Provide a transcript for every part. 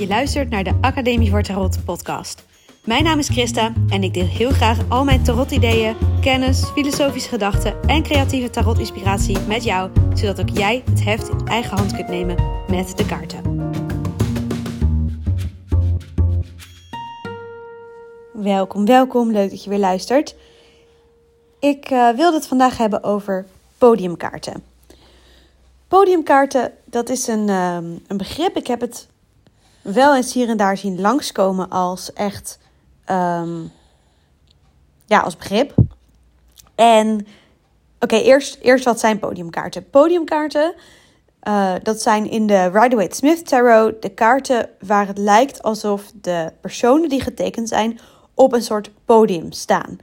Je luistert naar de Academie voor Tarot podcast. Mijn naam is Christa en ik deel heel graag al mijn tarot-ideeën, kennis, filosofische gedachten en creatieve tarot-inspiratie met jou, zodat ook jij het heft in eigen hand kunt nemen met de kaarten. Welkom, welkom. Leuk dat je weer luistert. Ik uh, wilde het vandaag hebben over podiumkaarten. Podiumkaarten, dat is een, um, een begrip. Ik heb het wel eens hier en daar zien langskomen als echt, um, ja, als begrip. En oké, eerst, eerst wat zijn podiumkaarten? Podiumkaarten, uh, dat zijn in de Rider-Waite-Smith Tarot de kaarten waar het lijkt alsof de personen die getekend zijn op een soort podium staan.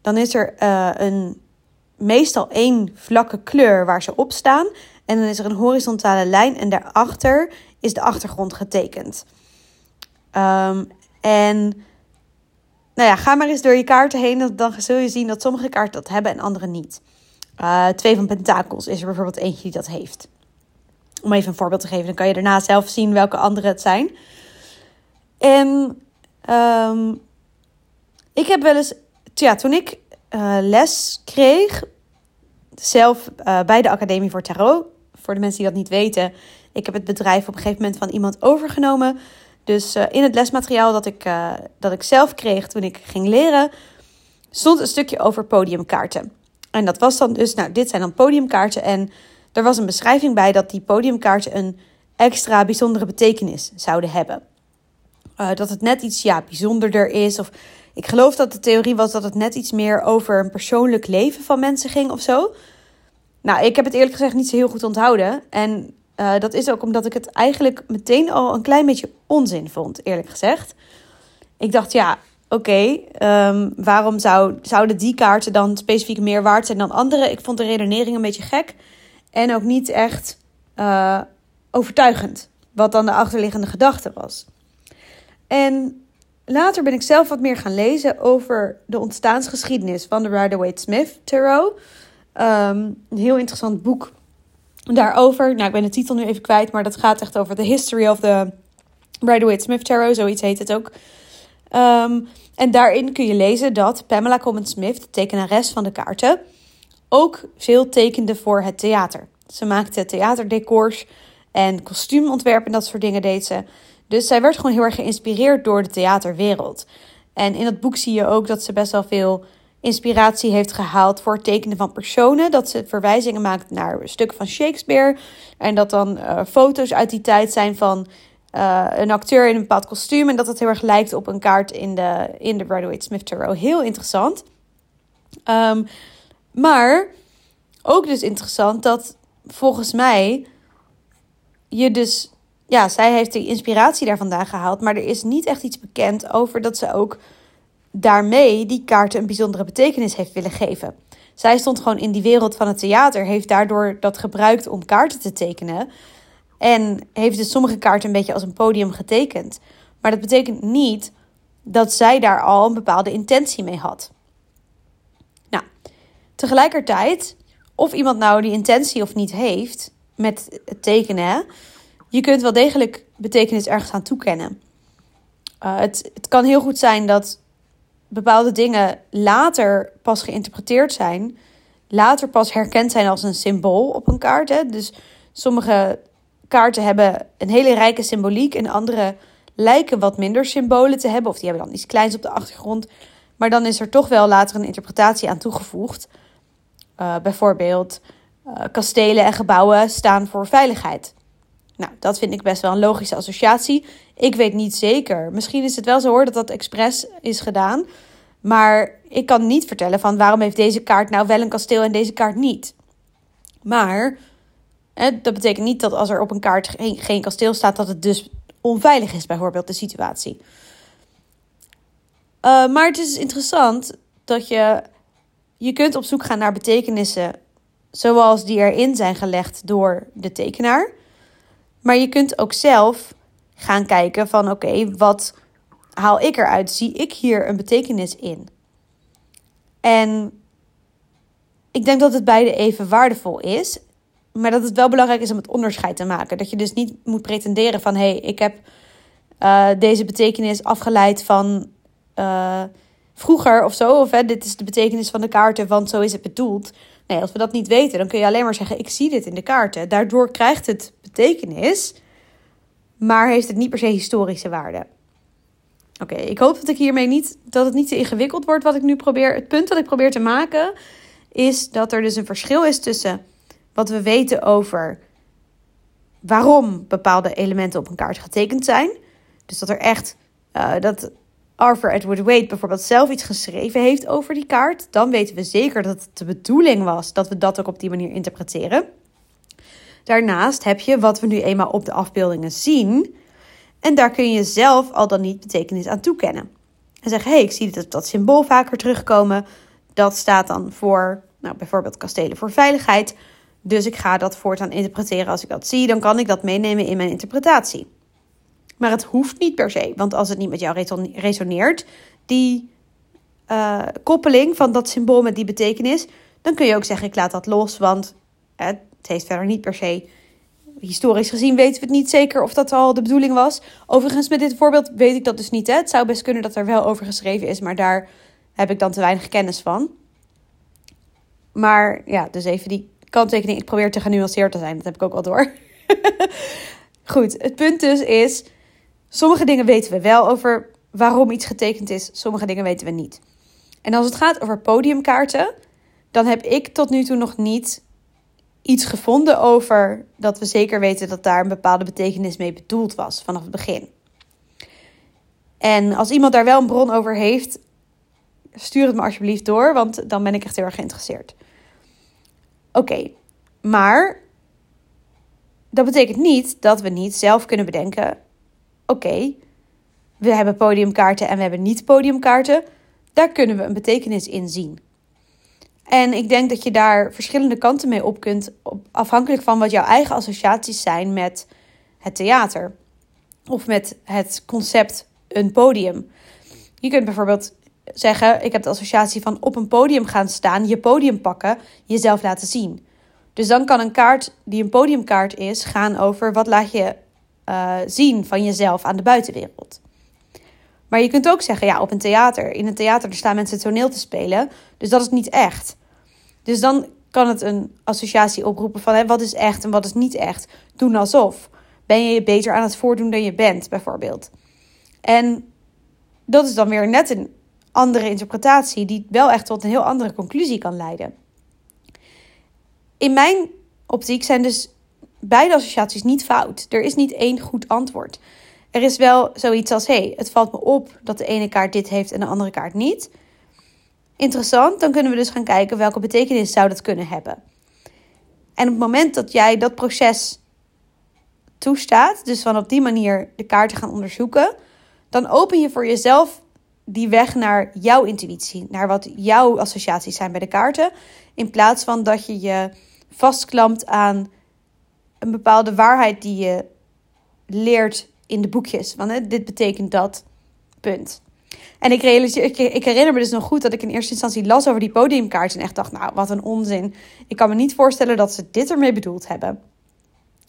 Dan is er uh, een, meestal één vlakke kleur waar ze op staan. En dan is er een horizontale lijn en daarachter is de achtergrond getekend. Um, en nou ja, ga maar eens door je kaarten heen. Dan zul je zien dat sommige kaarten dat hebben en andere niet. Uh, twee van Pentakels is er bijvoorbeeld eentje die dat heeft. Om even een voorbeeld te geven, dan kan je daarna zelf zien welke andere het zijn. En um, ik heb wel eens, ja, toen ik uh, les kreeg, zelf uh, bij de Academie voor Tarot, voor de mensen die dat niet weten, ik heb het bedrijf op een gegeven moment van iemand overgenomen. Dus uh, in het lesmateriaal dat ik, dat ik zelf kreeg toen ik ging leren, stond een stukje over podiumkaarten. En dat was dan dus, nou, dit zijn dan podiumkaarten. En er was een beschrijving bij dat die podiumkaarten een extra bijzondere betekenis zouden hebben. dat het net iets ja, bijzonderder is of ik geloof dat de theorie was dat het net iets meer over een persoonlijk leven van mensen ging of zo. Nou, ik heb het eerlijk gezegd niet zo heel goed onthouden. En uh, dat is ook omdat ik het eigenlijk meteen al een klein beetje onzin vond, eerlijk gezegd. Ik dacht, ja, oké, um, waarom zou, zouden die kaarten dan specifiek meer waard zijn dan andere? Ik vond de redenering een beetje gek en ook niet echt uh, overtuigend, wat dan de achterliggende gedachte was. En Later ben ik zelf wat meer gaan lezen over de ontstaansgeschiedenis van de Rider-Waite-Smith Tarot. Um, een heel interessant boek daarover. Nou, ik ben de titel nu even kwijt, maar dat gaat echt over de history of the Rider-Waite-Smith Tarot. Zoiets heet het ook. Um, en daarin kun je lezen dat Pamela Common Smith, de tekenares van de kaarten, ook veel tekende voor het theater. Ze maakte theaterdecors en kostuumontwerpen en dat soort dingen deed ze. Dus zij werd gewoon heel erg geïnspireerd door de theaterwereld. En in dat boek zie je ook dat ze best wel veel inspiratie heeft gehaald voor het tekenen van personen. Dat ze verwijzingen maakt naar stukken van Shakespeare. En dat dan uh, foto's uit die tijd zijn van uh, een acteur in een bepaald kostuum. En dat het heel erg lijkt op een kaart in de, in de Rider Smith Tarot. Heel interessant. Um, maar ook dus interessant dat volgens mij je dus ja, zij heeft de inspiratie daar vandaan gehaald. Maar er is niet echt iets bekend over dat ze ook daarmee die kaarten een bijzondere betekenis heeft willen geven. Zij stond gewoon in die wereld van het theater, heeft daardoor dat gebruikt om kaarten te tekenen. En heeft dus sommige kaarten een beetje als een podium getekend. Maar dat betekent niet dat zij daar al een bepaalde intentie mee had. Nou, tegelijkertijd, of iemand nou die intentie of niet heeft met het tekenen, je kunt wel degelijk betekenis ergens aan toekennen. Uh, het, het kan heel goed zijn dat bepaalde dingen later pas geïnterpreteerd zijn, later pas herkend zijn als een symbool op een kaart. Hè? Dus sommige kaarten hebben een hele rijke symboliek en andere lijken wat minder symbolen te hebben, of die hebben dan iets kleins op de achtergrond. Maar dan is er toch wel later een interpretatie aan toegevoegd. Uh, bijvoorbeeld, uh, kastelen en gebouwen staan voor veiligheid. Nou, dat vind ik best wel een logische associatie. Ik weet niet zeker. Misschien is het wel zo hoor dat dat expres is gedaan. Maar ik kan niet vertellen van waarom heeft deze kaart nou wel een kasteel en deze kaart niet. Maar hè, dat betekent niet dat als er op een kaart geen, kasteel staat, dat het dus onveilig is, bijvoorbeeld de situatie. Uh, maar het is interessant dat je, je kunt op zoek gaan naar betekenissen zoals die erin zijn gelegd door de tekenaar. Maar je kunt ook zelf gaan kijken van oké, wat haal ik eruit? Zie ik hier een betekenis in? En ik denk dat het beide even waardevol is. Maar dat het wel belangrijk is om het onderscheid te maken. Dat je dus niet moet pretenderen van hé, hey, ik heb uh, deze betekenis afgeleid van uh, vroeger of zo. Of hè, dit is de betekenis van de kaarten, want zo is het bedoeld. Nee, als we dat niet weten, dan kun je alleen maar zeggen: Ik zie dit in de kaarten. Daardoor krijgt het betekenis, maar heeft het niet per se historische waarde. Oké, ik hoop dat ik hiermee niet dat het niet te ingewikkeld wordt wat ik nu probeer. Het punt wat ik probeer te maken is dat er dus een verschil is tussen wat we weten over waarom bepaalde elementen op een kaart getekend zijn. Dus dat er echt uh, dat Arthur Edward Wade bijvoorbeeld zelf iets geschreven heeft over die kaart, dan weten we zeker dat het de bedoeling was dat we dat ook op die manier interpreteren. Daarnaast heb je wat we nu eenmaal op de afbeeldingen zien. En daar kun je zelf al dan niet betekenis aan toekennen. En zeggen, hé, hey, ik zie dat, dat symbool vaker terugkomen. Dat staat dan voor, nou, bijvoorbeeld kastelen voor veiligheid. Dus ik ga dat voortaan interpreteren als ik dat zie. Dan kan ik dat meenemen in mijn interpretatie. Maar het hoeft niet per se. Want als het niet met jou resoneert, die uh, koppeling van dat symbool met die betekenis, dan kun je ook zeggen: ik laat dat los. Want het heeft verder niet per se. Historisch gezien weten we het niet zeker of dat al de bedoeling was. Overigens, met dit voorbeeld weet ik dat dus niet. Hè? Het zou best kunnen dat er wel over geschreven is, maar daar heb ik dan te weinig kennis van. Maar ja, dus even die kanttekening. Ik probeer te genuanceerd te zijn. Dat heb ik ook al door. Goed, het punt dus is Sommige dingen weten we wel over waarom iets getekend is, sommige dingen weten we niet. En als het gaat over podiumkaarten, dan heb ik tot nu toe nog niet iets gevonden over dat we zeker weten dat daar een bepaalde betekenis mee bedoeld was vanaf het begin. En als iemand daar wel een bron over heeft, stuur het me alsjeblieft door, want dan ben ik echt heel erg geïnteresseerd. Oké, maar dat betekent niet dat we niet zelf kunnen bedenken oké, we hebben podiumkaarten en we hebben niet podiumkaarten. Daar kunnen we een betekenis in zien. En ik denk dat je daar verschillende kanten mee op kunt, afhankelijk van wat jouw eigen associaties zijn met het theater of met het concept een podium. Je kunt bijvoorbeeld zeggen: Ik heb de associatie van op een podium gaan staan, je podium pakken, jezelf laten zien. Dus dan kan een kaart die een podiumkaart is gaan over wat laat je uh, zien van jezelf aan de buitenwereld. Maar je kunt ook zeggen, ja, op een theater. In een theater staan mensen toneel te spelen. Dus dat is niet echt. Dus dan kan het een associatie oproepen van hè, wat is echt en wat is niet echt. Doen alsof. Ben je je beter aan het voordoen dan je bent, bijvoorbeeld. En dat is dan weer net een andere interpretatie, die wel echt tot een heel andere conclusie kan leiden. In mijn optiek zijn dus beide associaties niet fout. Er is niet één goed antwoord. Er is wel zoiets als: hey, het valt me op dat de ene kaart dit heeft en de andere kaart niet. Interessant, dan kunnen we dus gaan kijken welke betekenis zou dat kunnen hebben. En op het moment dat jij dat proces toestaat, dus van op die manier de kaarten gaan onderzoeken, dan open je voor jezelf die weg naar jouw intuïtie, naar wat jouw associaties zijn bij de kaarten, in plaats van dat je je vastklampt aan een bepaalde waarheid die je leert in de boekjes. Want dit betekent dat. Punt. En ik, realiseer, ik, herinner me dus nog goed dat ik in eerste instantie las over die podiumkaart. En echt dacht, nou, wat een onzin. Ik kan me niet voorstellen dat ze dit ermee bedoeld hebben.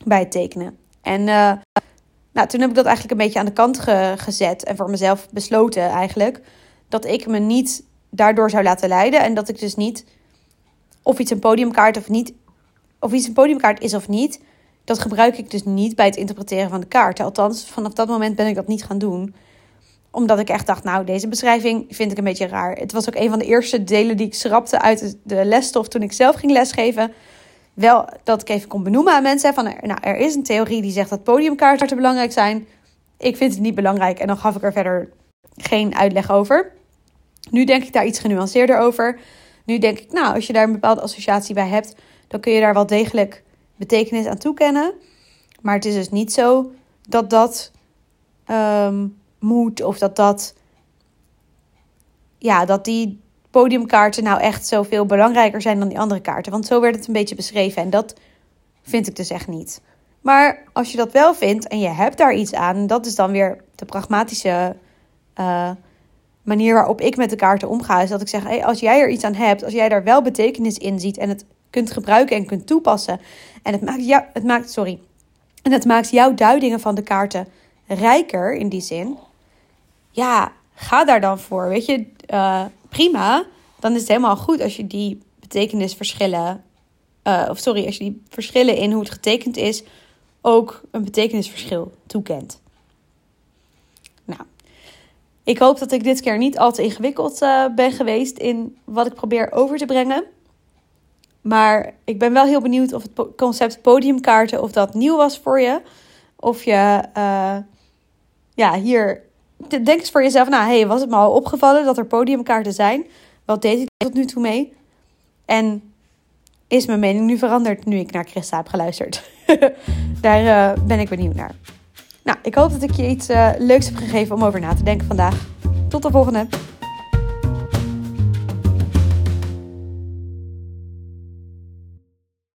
Bij het tekenen. En uh, nou, toen heb ik dat eigenlijk een beetje aan de kant gezet. En voor mezelf besloten eigenlijk. Dat ik me niet daardoor zou laten leiden. En dat ik dus niet, of iets een podiumkaart of niet, of iets een podiumkaart is of niet dat gebruik ik dus niet bij het interpreteren van de kaarten. Althans, vanaf dat moment ben ik dat niet gaan doen. Omdat ik echt dacht, nou, deze beschrijving vind ik een beetje raar. Het was ook een van de eerste delen die ik schrapte uit de lesstof toen ik zelf ging lesgeven. Wel dat ik even kon benoemen aan mensen. Van, nou, er is een theorie die zegt dat podiumkaarten belangrijk zijn. Ik vind het niet belangrijk en dan gaf ik er verder geen uitleg over. Nu denk ik daar iets genuanceerder over. Nu denk ik, nou, als je daar een bepaalde associatie bij hebt, dan kun je daar wel degelijk betekenis aan toekennen. Maar het is dus niet zo dat dat ehm, moet of dat dat. Ja, dat die podiumkaarten nou echt zoveel belangrijker zijn dan die andere kaarten. Want zo werd het een beetje beschreven en dat vind ik dus echt niet. Maar als je dat wel vindt en je hebt daar iets aan, dat is dan weer de pragmatische uh, manier waarop ik met de kaarten omga. Is dat ik zeg: hey, als jij er iets aan hebt, als jij daar wel betekenis in ziet en het kunt gebruiken en kunt toepassen. En het maakt, jou, het maakt, sorry, en het maakt jouw duidingen van de kaarten rijker in die zin. Ja, ga daar dan voor. Weet je, uh, prima. Dan is het helemaal goed als je die betekenisverschillen. Uh, of sorry, als je die verschillen in hoe het getekend is. ook een betekenisverschil toekent. Nou, ik hoop dat ik dit keer niet al te ingewikkeld uh, ben geweest in wat ik probeer over te brengen. Maar ik ben wel heel benieuwd of het concept podiumkaarten, of dat nieuw was voor je. Of je uh, ja, hier denk eens voor jezelf, nou hey, was het me al opgevallen dat er podiumkaarten zijn? Wat deed ik tot nu toe mee? En is mijn mening nu veranderd nu ik naar Christa heb geluisterd? Daar uh, ben ik benieuwd naar. Nou, ik hoop dat ik je iets uh, leuks heb gegeven om over na te denken vandaag. Tot de volgende!